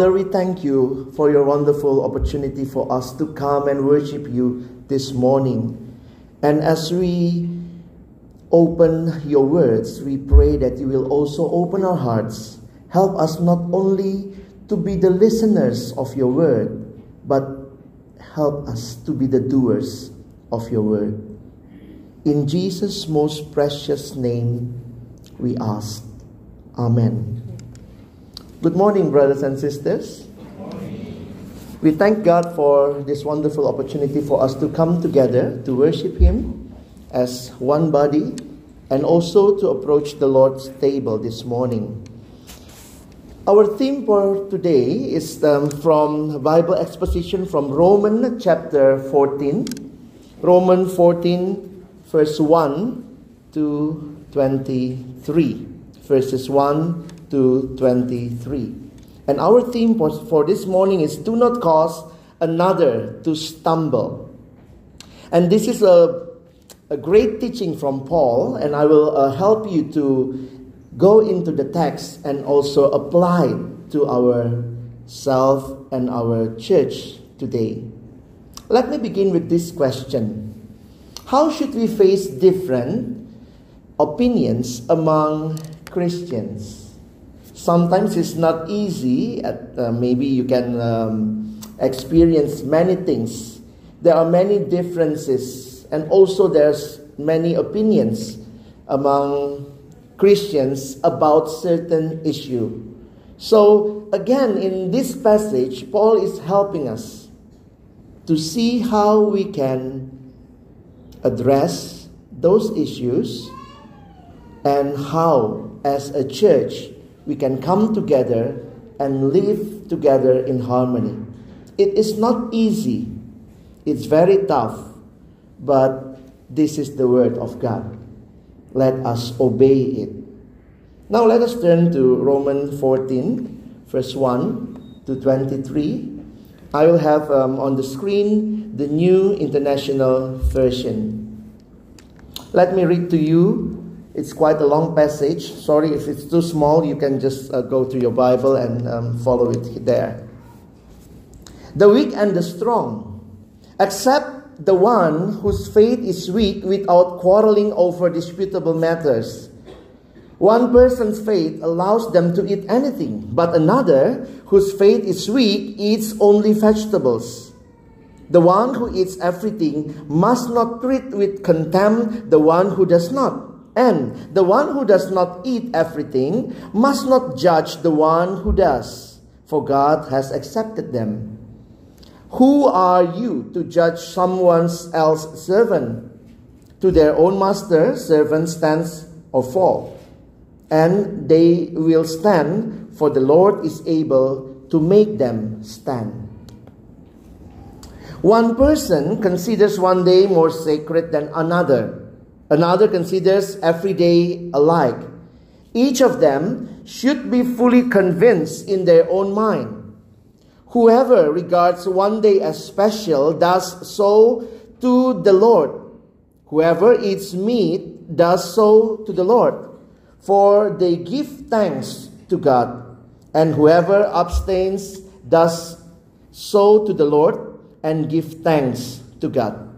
Father, we thank you for your wonderful opportunity for us to come and worship you this morning. And as we open your words, we pray that you will also open our hearts. Help us not only to be the listeners of your word, but help us to be the doers of your word. In Jesus' most precious name, we ask. Amen. Good morning, brothers and sisters. We thank God for this wonderful opportunity for us to come together to worship Him as one body and also to approach the Lord's table this morning. Our theme for today is um, from Bible exposition from Romans chapter 14, Romans 14, verse 1 to 23. Verses 1 to 23. And our theme for, this morning is Do not cause another to stumble. And this is a, a great teaching from Paul, and I will uh, help you to go into the text and also apply to ourself and our church today. Let me begin with this question How should we face different opinions among Christians? Sometimes it's not easy, uh, maybe you can um, experience many things. There are many differences, and also there's many opinions among Christians about certain issue. So again, in this passage, Paul is helping us to see how we can address those issues and how, as a church, we can come together and live together in harmony. It is not easy, it's very tough, but this is the Word of God. Let us obey it. Now let us turn to Romans 14, verse 1 to 23. I will have um, on the screen the New International Version. Let me read to you. It's quite a long passage. Sorry if it's too small, you can just uh, go to your Bible and um, follow it there. The weak and the strong, except the one whose faith is weak without quarreling over disputable matters. One person's faith allows them to eat anything, but another, whose faith is weak, eats only vegetables. The one who eats everything must not treat with contempt the one who does not. And the one who does not eat everything must not judge the one who does, for God has accepted them. Who are you to judge someone else's servant? To their own master, servant stands or fall. And they will stand, for the Lord is able to make them stand. One person considers one day more sacred than another. Another considers every day alike. Each of them should be fully convinced in their own mind. Whoever regards one day as special does so to the Lord. Whoever eats meat does so to the Lord, for they give thanks to God. And whoever abstains does so to the Lord and give thanks to God.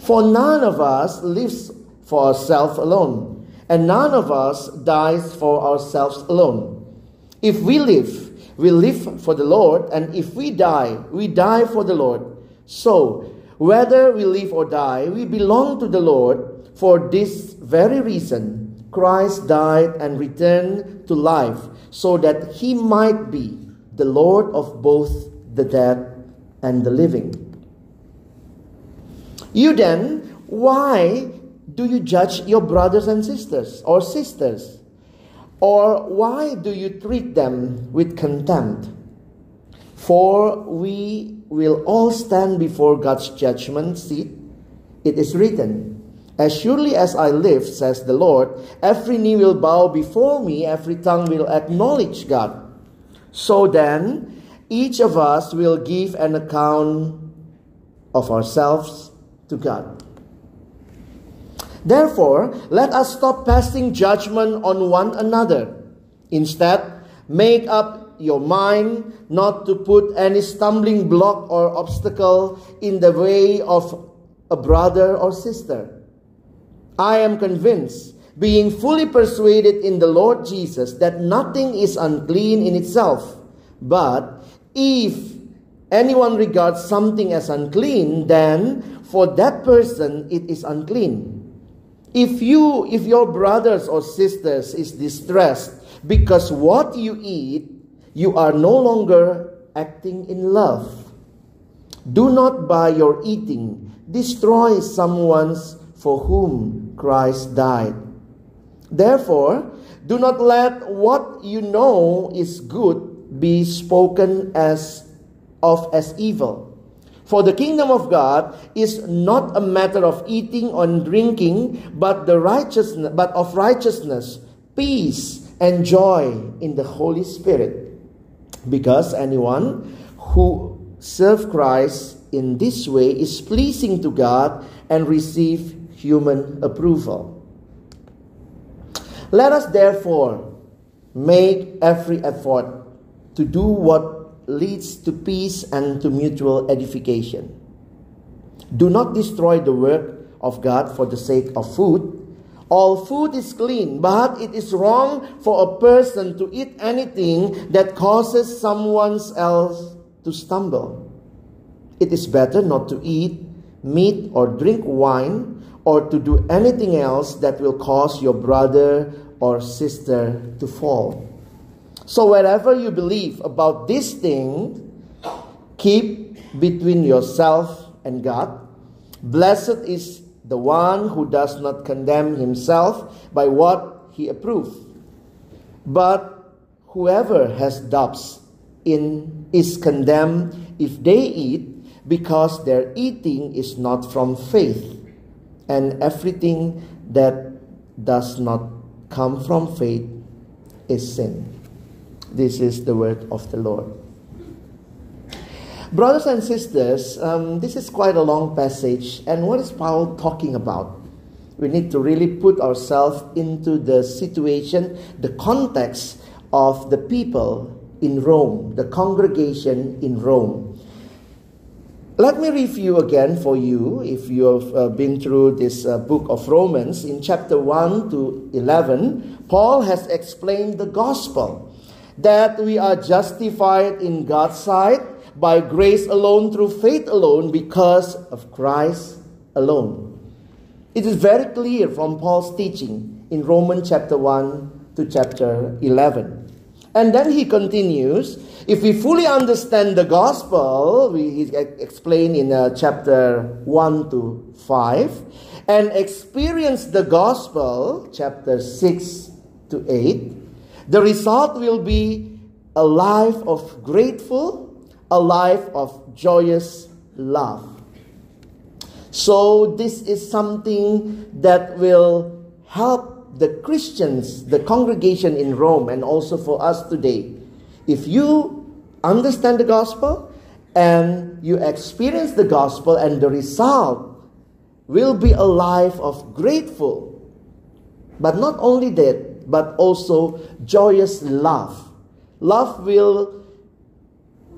For none of us lives for ourselves alone, and none of us dies for ourselves alone. If we live, we live for the Lord, and if we die, we die for the Lord. So, whether we live or die, we belong to the Lord. For this very reason, Christ died and returned to life, so that he might be the Lord of both the dead and the living. You then, why do you judge your brothers and sisters or sisters? Or why do you treat them with contempt? For we will all stand before God's judgment seat. It is written, As surely as I live, says the Lord, every knee will bow before me, every tongue will acknowledge God. So then, each of us will give an account of ourselves to God. Therefore, let us stop passing judgment on one another. Instead, make up your mind not to put any stumbling block or obstacle in the way of a brother or sister. I am convinced, being fully persuaded in the Lord Jesus, that nothing is unclean in itself, but if anyone regards something as unclean, then for that person it is unclean. If you, if your brothers or sisters is distressed because what you eat, you are no longer acting in love. Do not by your eating destroy someone's for whom Christ died. Therefore, do not let what you know is good be spoken as of as evil. For the kingdom of God is not a matter of eating or drinking, but the righteousness but of righteousness, peace, and joy in the Holy Spirit. Because anyone who serves Christ in this way is pleasing to God and receive human approval. Let us therefore make every effort to do what leads to peace and to mutual edification. Do not destroy the work of God for the sake of food. All food is clean, but it is wrong for a person to eat anything that causes someone else to stumble. It is better not to eat meat or drink wine or to do anything else that will cause your brother or sister to fall. So, whatever you believe about this thing, keep between yourself and God. Blessed is the one who does not condemn himself by what he approves. But whoever has doubts in is condemned if they eat because their eating is not from faith and everything that does not come from faith is sin this is the word of the lord. Brothers and sisters um, this is quite a long passage and what is paul talking about? We need to really put ourselves into the situation the context of the people in Rome, the congregation in Rome. Let me review again for you, if you have uh, been through this uh, book of Romans, in chapter 1 to 11, Paul has explained the gospel that we are justified in God's sight by grace alone, through faith alone, because of Christ alone. It is very clear from Paul's teaching in Romans chapter 1 to chapter 11. And then he continues if we fully understand the gospel, we, he explained in uh, chapter 1 to 5, and experience the gospel, chapter 6 to 8, the result will be a life of grateful, a life of joyous love. So, this is something that will help the Christians, the congregation in Rome, and also for us today, if you understand the gospel and you experience the gospel, and the result will be a life of grateful, but not only that, but also joyous love. Love will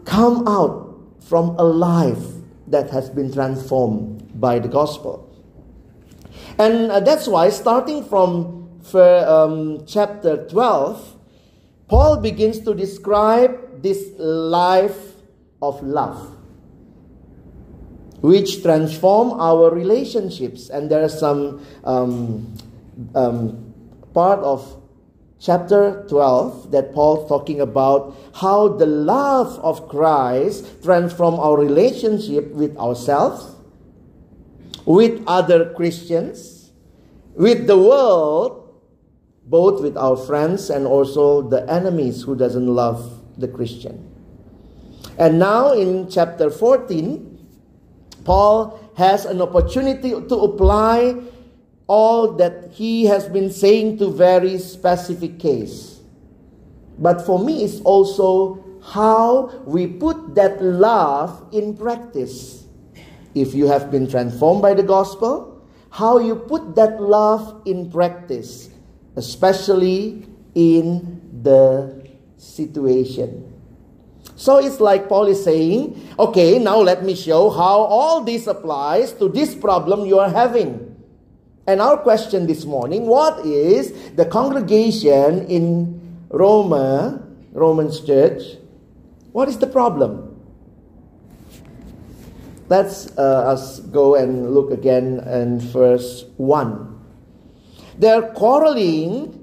come out from a life that has been transformed by the gospel. And uh, that's why, starting from um, chapter 12, Paul begins to describe this life of love, which transform our relationships. And there are some um, um, part of chapter 12 that Paul's talking about how the love of Christ transform our relationship with ourselves, with other Christians, with the world, both with our friends and also the enemies who doesn't love the Christian. And now in chapter 14, Paul has an opportunity to apply all that he has been saying to very specific case. But for me, it's also how we put that love in practice. If you have been transformed by the gospel, how you put that love in practice especially in the situation. So it's like Paul is saying, okay, now let me show how all this applies to this problem you are having. And our question this morning, what is the congregation in Roma, Romans church, what is the problem? Let's uh, us go and look again in verse 1. They're quarreling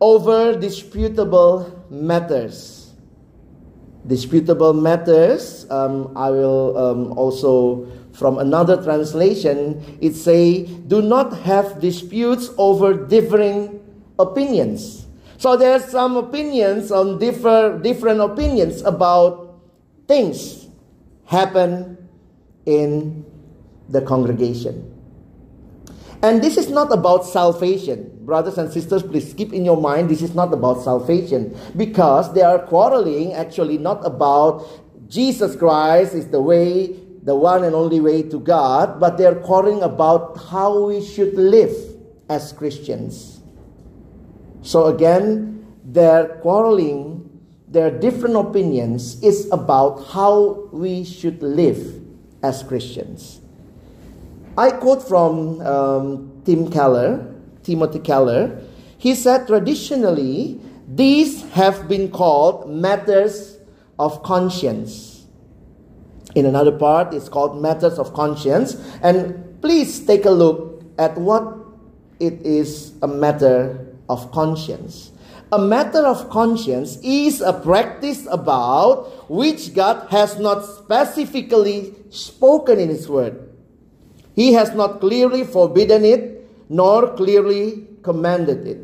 over disputable matters. Disputable matters, um, I will um, also, from another translation, it say, do not have disputes over differing opinions. So there are some opinions on differ, different opinions about things happen in the congregation. And this is not about salvation. Brothers and sisters, please keep in your mind this is not about salvation because they are quarreling actually not about Jesus Christ is the way, the one and only way to God, but they are quarreling about how we should live as Christians. So again, their quarreling, their different opinions is about how we should live as Christians. I quote from um, Tim Keller, Timothy Keller. He said, traditionally, these have been called matters of conscience. In another part, it's called matters of conscience. And please take a look at what it is a matter of conscience. A matter of conscience is a practice about which God has not specifically spoken in His Word He has not clearly forbidden it, nor clearly commanded it.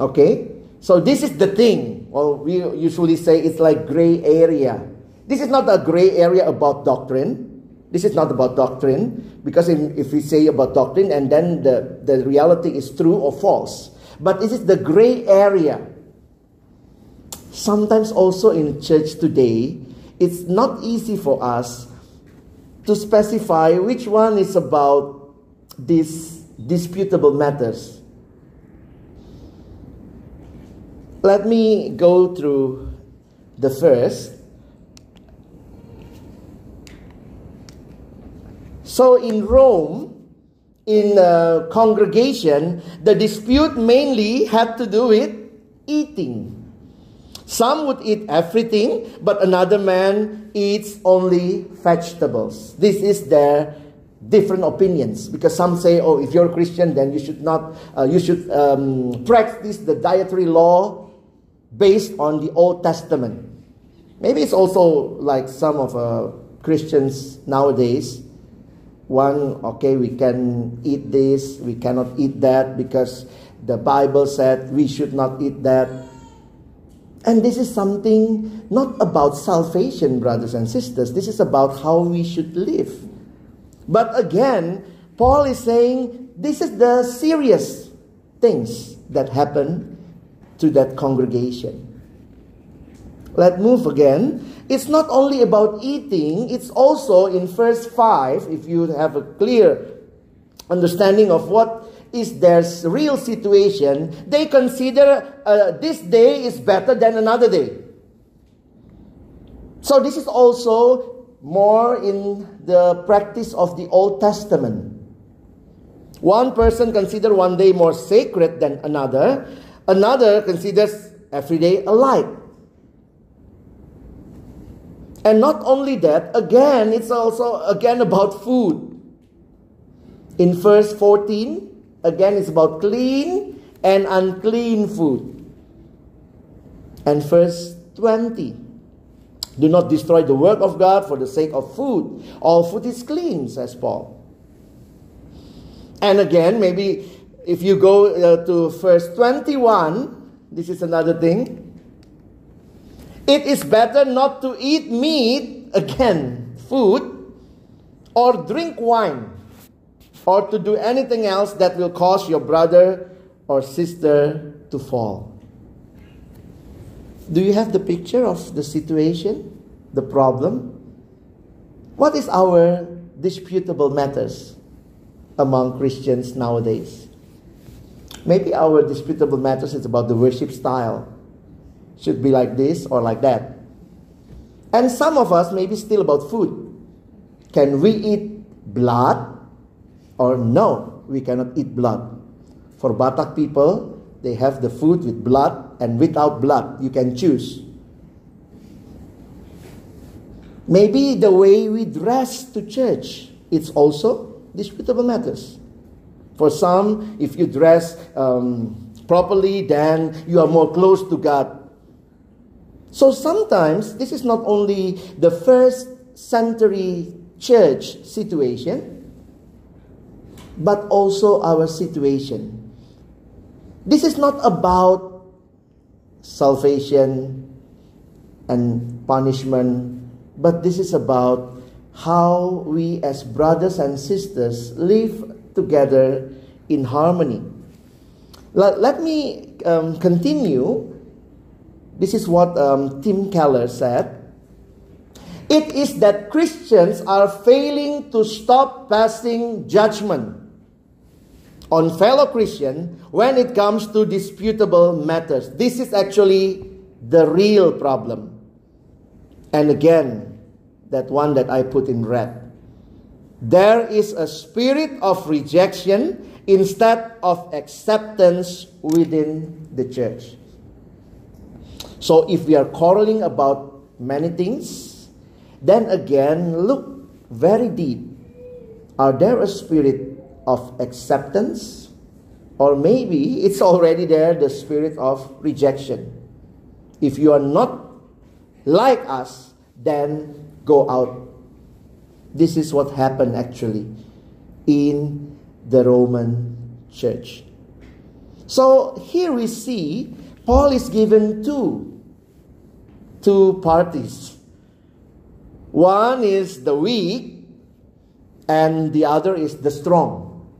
Okay? So this is the thing. Well, we usually say it's like gray area. This is not a gray area about doctrine. This is not about doctrine, because in, if we say about doctrine and then the, the reality is true or false. But this is the gray area. Sometimes also in church today, it's not easy for us to specify which one is about these disputable matters. Let me go through the first. So in Rome, in a congregation, the dispute mainly had to do with eating. Some would eat everything, but another man eats only vegetables. This is their different opinions because some say, oh, if you're a Christian, then you should not, uh, you should um, practice the dietary law based on the Old Testament. Maybe it's also like some of uh, Christians nowadays. One, okay, we can eat this, we cannot eat that because the Bible said we should not eat that. And this is something not about salvation, brothers and sisters. This is about how we should live. But again, Paul is saying this is the serious things that happen to that congregation. Let's move again. It's not only about eating, it's also in verse 5, if you have a clear understanding of what is their real situation, they consider uh, this day is better than another day. So, this is also more in the practice of the Old Testament. One person considers one day more sacred than another, another considers every day alike. And not only that, again, it's also again about food. In verse 14, again, it's about clean and unclean food. And verse 20, do not destroy the work of God for the sake of food. All food is clean, says Paul. And again, maybe if you go uh, to verse 21, this is another thing. It is better not to eat meat, again, food, or drink wine, or to do anything else that will cause your brother or sister to fall. Do you have the picture of the situation, the problem? What is our disputable matters among Christians nowadays? Maybe our disputable matters is about the worship style should be like this or like that. And some of us maybe still about food. Can we eat blood or no? We cannot eat blood. For Batak people, they have the food with blood and without blood. You can choose. Maybe the way we dress to church, it's also disputable matters. For some, if you dress um, properly, then you are more close to God. So sometimes this is not only the first century church situation, but also our situation. This is not about salvation and punishment, but this is about how we as brothers and sisters live together in harmony. Let, let me um, continue this is what um, Tim Keller said. It is that Christians are failing to stop passing judgment on fellow Christian when it comes to disputable matters. This is actually the real problem. And again, that one that I put in red. There is a spirit of rejection instead of acceptance within the church. So if we are quarreling about many things, then again look very deep. Are there a spirit of acceptance? Or maybe it's already there, the spirit of rejection. If you are not like us, then go out. This is what happened actually. in the Roman church. So here we see Paul is given two, two parties. One is the weak, and the other is the strong.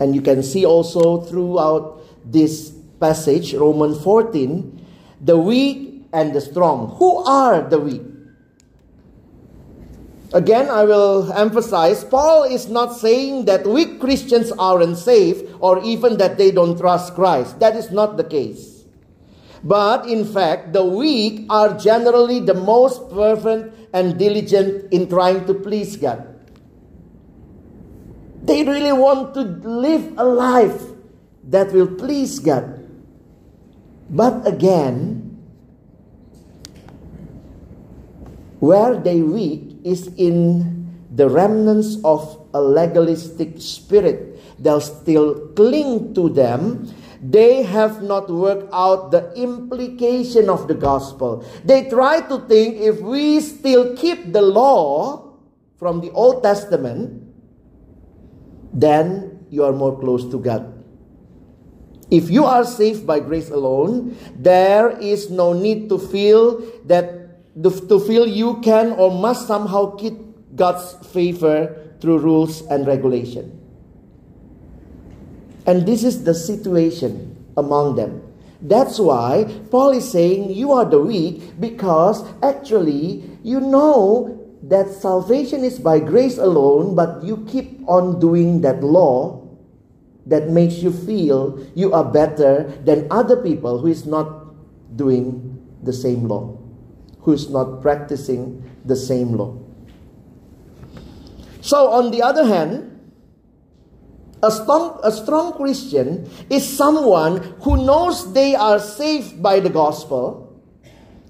And you can see also throughout this passage, Romans 14, the weak and the strong. Who are the weak? Again, I will emphasize Paul is not saying that weak Christians aren't safe or even that they don't trust Christ. That is not the case. But in fact, the weak are generally the most fervent and diligent in trying to please God. They really want to live a life that will please God. But again, where they weak is in the remnants of a legalistic spirit. They'll still cling to them. They have not worked out the implication of the gospel. They try to think if we still keep the law from the Old Testament, then you are more close to God. If you are saved by grace alone, there is no need to feel that to feel you can or must somehow keep God's favor through rules and regulation. And this is the situation among them. That's why Paul is saying you are the weak because actually you know that salvation is by grace alone, but you keep on doing that law that makes you feel you are better than other people who is not doing the same law who is not practicing the same law. So, on the other hand, a strong, a strong Christian is someone who knows they are saved by the gospel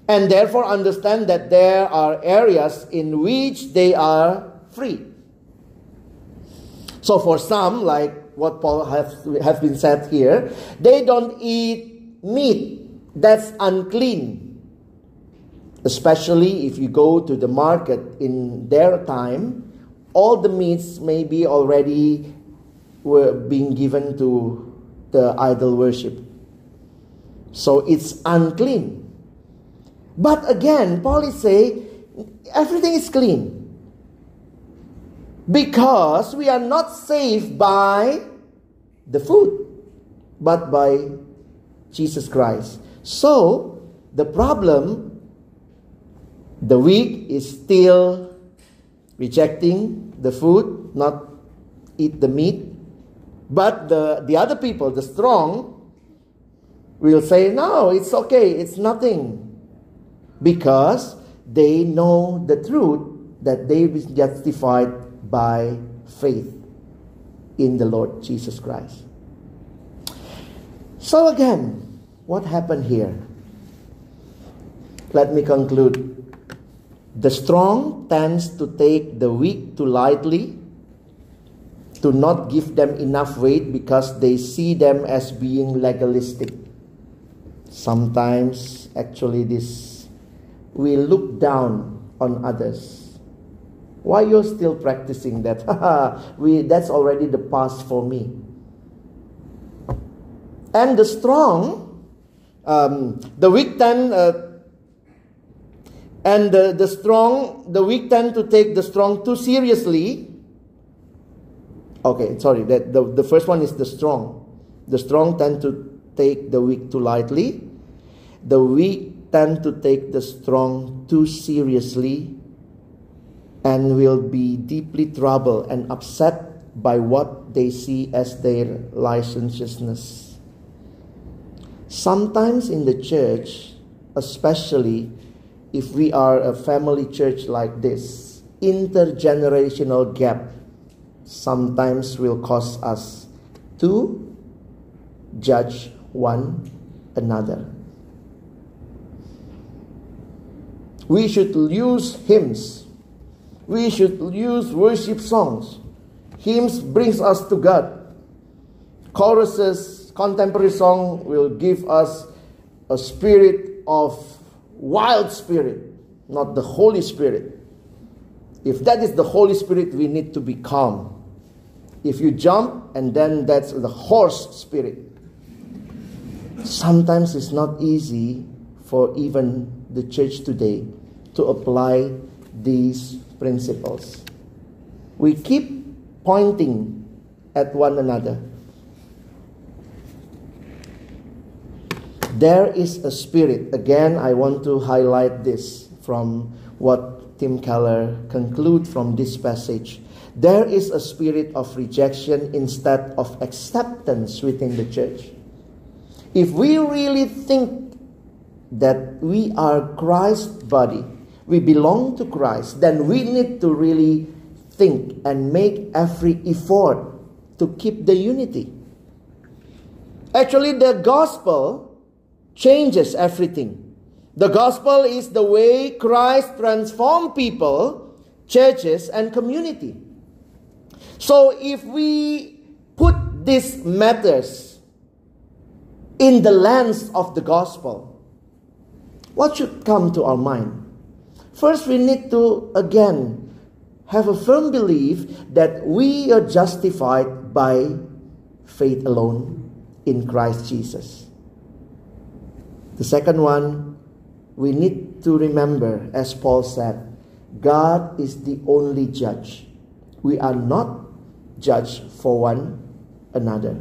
and therefore understand that there are areas in which they are free. So, for some, like what Paul has, has been said here, they don't eat meat that's unclean especially if you go to the market in their time, all the meats may be already were being given to the idol worship. So it's unclean. But again, Paul is saying everything is clean. Because we are not saved by the food, but by Jesus Christ. So the problem the weak is still rejecting the food, not eat the meat. But the, the other people, the strong, will say, No, it's okay, it's nothing. Because they know the truth that they be justified by faith in the Lord Jesus Christ. So, again, what happened here? Let me conclude the strong tends to take the weak too lightly, to not give them enough weight because they see them as being legalistic. Sometimes, actually, this we look down on others. Why you're still practicing that? we that's already the past for me. And the strong, um, the weak tend uh, and the, the strong, the weak tend to take the strong too seriously. Okay, sorry, that the, the first one is the strong. The strong tend to take the weak too lightly. The weak tend to take the strong too seriously and will be deeply troubled and upset by what they see as their licentiousness. Sometimes in the church, especially, if we are a family church like this, intergenerational gap sometimes will cause us to judge one another. We should use hymns. We should use worship songs. Hymns brings us to God. Choruses, contemporary song will give us a spirit of wild spirit, not the Holy Spirit. If that is the Holy Spirit, we need to be calm If you jump, and then that's the horse spirit. Sometimes it's not easy for even the church today to apply these principles. We keep pointing at one another. There is a spirit. Again, I want to highlight this from what Tim Keller conclude from this passage. There is a spirit of rejection instead of acceptance within the church. If we really think that we are Christ's body, we belong to Christ, then we need to really think and make every effort to keep the unity. Actually, the gospel changes everything. The gospel is the way Christ transformed people, churches, and community. So if we put these matters in the lens of the gospel, what should come to our mind? First, we need to again have a firm belief that we are justified by faith alone in Christ Jesus. The second one, we need to remember, as Paul said, God is the only judge. We are not judged for one another.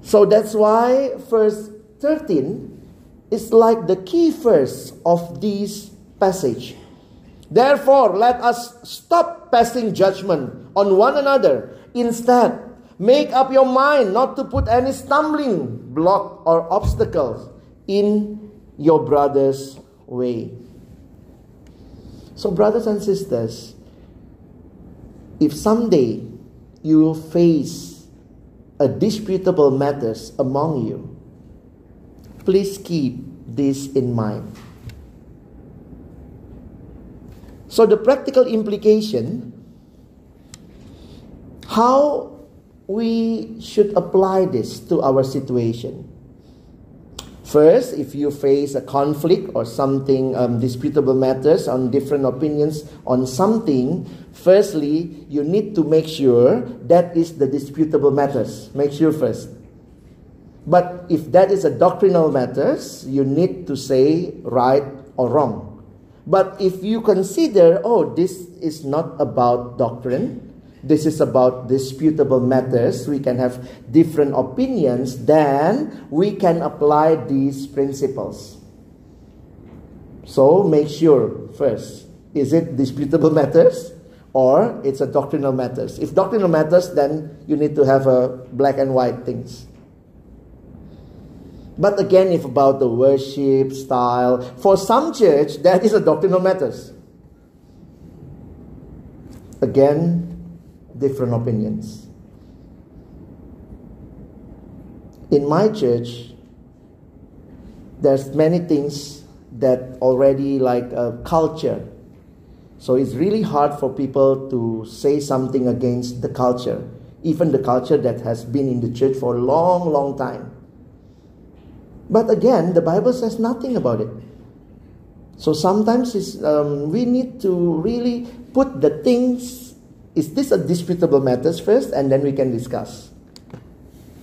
So that's why verse 13 is like the key verse of this passage. Therefore, let us stop passing judgment on one another. Instead, make up your mind not to put any stumbling block or obstacles in your brother's way. So, brothers and sisters, if someday you will face a disputable matters among you, please keep this in mind. So, the practical implication how we should apply this to our situation. First, if you face a conflict or something, um, disputable matters on different opinions on something, firstly, you need to make sure that is the disputable matters. Make sure first. But if that is a doctrinal matters, you need to say right or wrong. But if you consider, oh, this is not about doctrine, this is about disputable matters, we can have different opinions, then we can apply these principles. So make sure first, is it disputable matters or it's a doctrinal matters? If doctrinal matters, then you need to have a black and white things. But again, if about the worship style, for some church, that is a doctrinal matters. Again, different opinions. In my church, there's many things that already like a culture. So it's really hard for people to say something against the culture, even the culture that has been in the church for a long, long time. But again, the Bible says nothing about it. So sometimes um, we need to really put the things, is this a disputable matters first, and then we can discuss.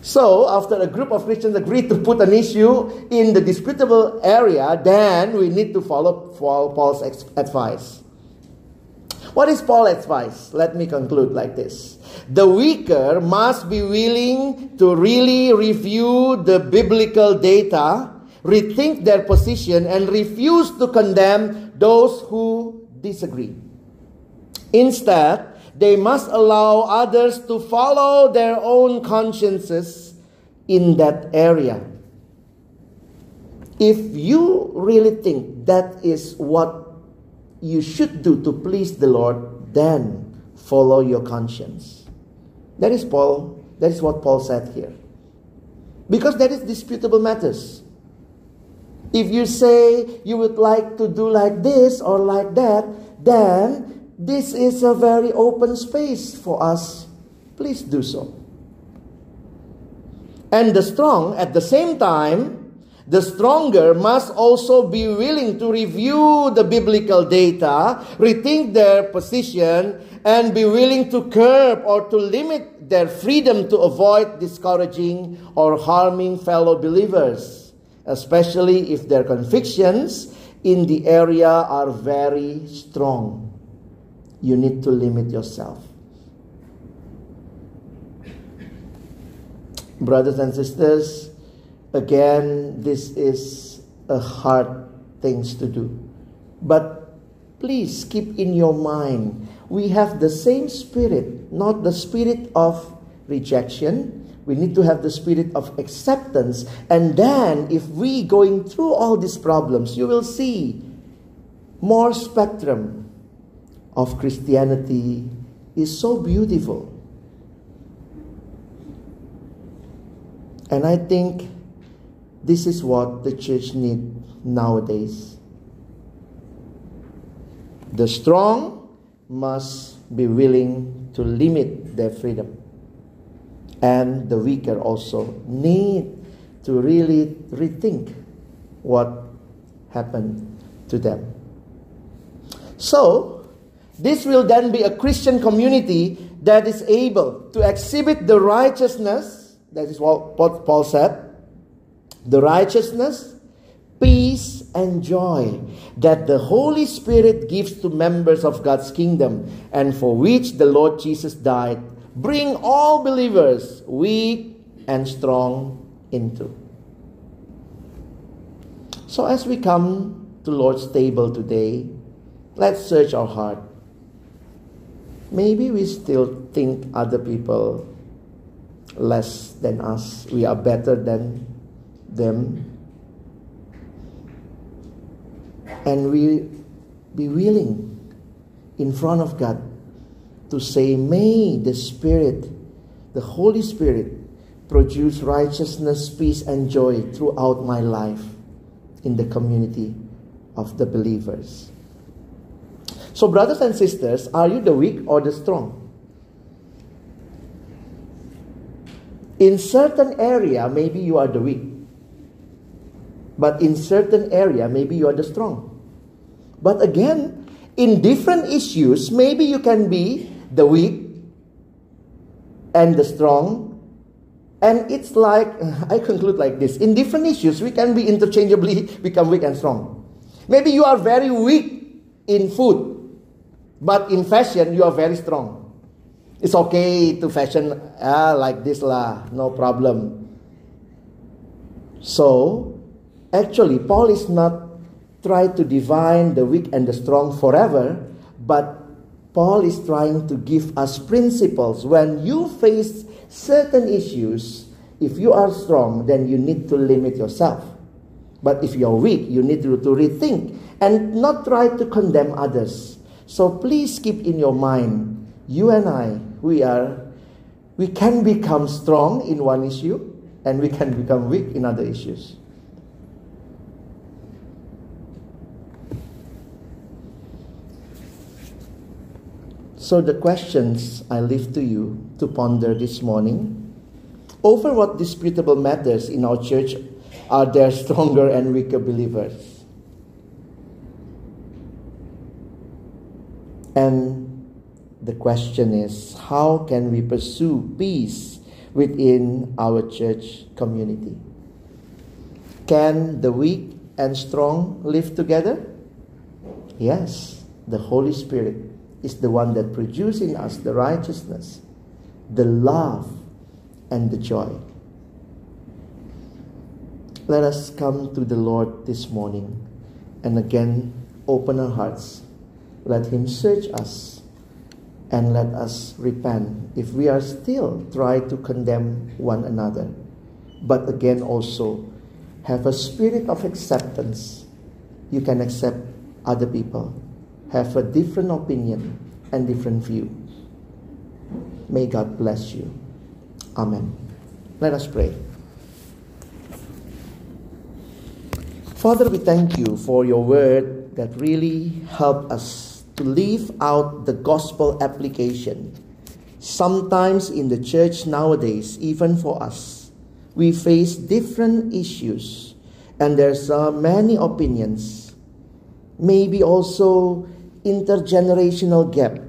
So, after a group of Christians agreed to put an issue in the disputable area, then we need to follow Paul's advice. What is Paul's advice? Let me conclude like this. The weaker must be willing to really review the biblical data, rethink their position, and refuse to condemn those who disagree. Instead, they must allow others to follow their own consciences in that area. If you really think that is what you should do to please the Lord, then follow your conscience. That is Paul, that is what Paul said here. Because that is disputable matters. If you say you would like to do like this or like that, then this is a very open space for us. Please do so. And the strong, at the same time, The stronger must also be willing to review the biblical data, rethink their position, and be willing to curb or to limit their freedom to avoid discouraging or harming fellow believers, especially if their convictions in the area are very strong. You need to limit yourself. Brothers and sisters, again, this is a hard things to do. But please keep in your mind, we have the same spirit, not the spirit of rejection. We need to have the spirit of acceptance. And then, if we going through all these problems, you will see more spectrum of Christianity is so beautiful. And I think this is what the church needs nowadays. The strong must be willing to limit their freedom. And the weaker also need to really rethink what happened to them. So, this will then be a Christian community that is able to exhibit the righteousness, that is what Paul said, the righteousness, peace, and joy that the Holy Spirit gives to members of God's kingdom and for which the Lord Jesus died, bring all believers, weak and strong, into. So, as we come to Lord's table today, let's search our heart. Maybe we still think other people less than us, we are better than them and we be willing in front of God to say, May the Spirit, the Holy Spirit, produce righteousness, peace, and joy throughout my life in the community of the believers. So, brothers and sisters, are you the weak or the strong? In certain area, maybe you are the weak. But in certain area, maybe you are the strong. But again, in different issues, maybe you can be the weak and the strong. And it's like, I conclude like this. In different issues, we can be interchangeably become weak and strong. Maybe you are very weak in food, but in fashion, you are very strong. It's okay to fashion ah, like this lah, no problem. So, Actually, Paul is not trying to divine the weak and the strong forever, but Paul is trying to give us principles. When you face certain issues, if you are strong, then you need to limit yourself. But if you're weak, you need to, to rethink and not try to condemn others. So please keep in your mind, you and I, we are, we can become strong in one issue and we can become weak in other issues. So, the questions I leave to you to ponder this morning over what disputable matters in our church are there stronger and weaker believers? And the question is how can we pursue peace within our church community? Can the weak and strong live together? Yes, the Holy Spirit is the one that produces in us the righteousness, the love, and the joy. Let us come to the Lord this morning and again open our hearts. Let Him search us and let us repent if we are still trying to condemn one another. But again, also have a spirit of acceptance. You can accept other people have a different opinion and different view. May God bless you. Amen. Let us pray. Father, we thank you for your word that really helped us to live out the gospel application. Sometimes in the church nowadays, even for us, we face different issues and there's uh, many opinions. Maybe also intergenerational gap.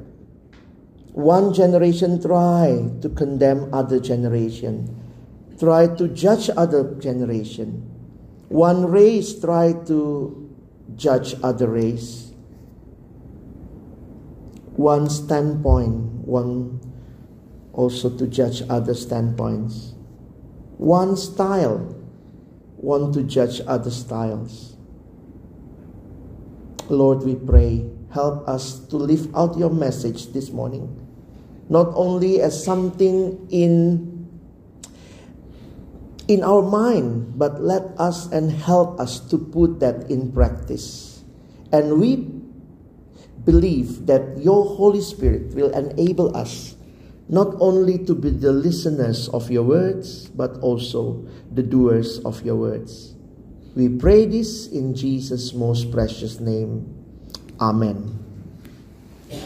One generation try to condemn other generation, try to judge other generation. One race try to judge other race. One standpoint, one also to judge other standpoints. One style, one to judge other styles. Lord, we pray, help us to live out your message this morning, not only as something in in our mind, but let us and help us to put that in practice. And we believe that your Holy Spirit will enable us not only to be the listeners of your words, but also the doers of your words. We pray this in Jesus' most precious name. Amen.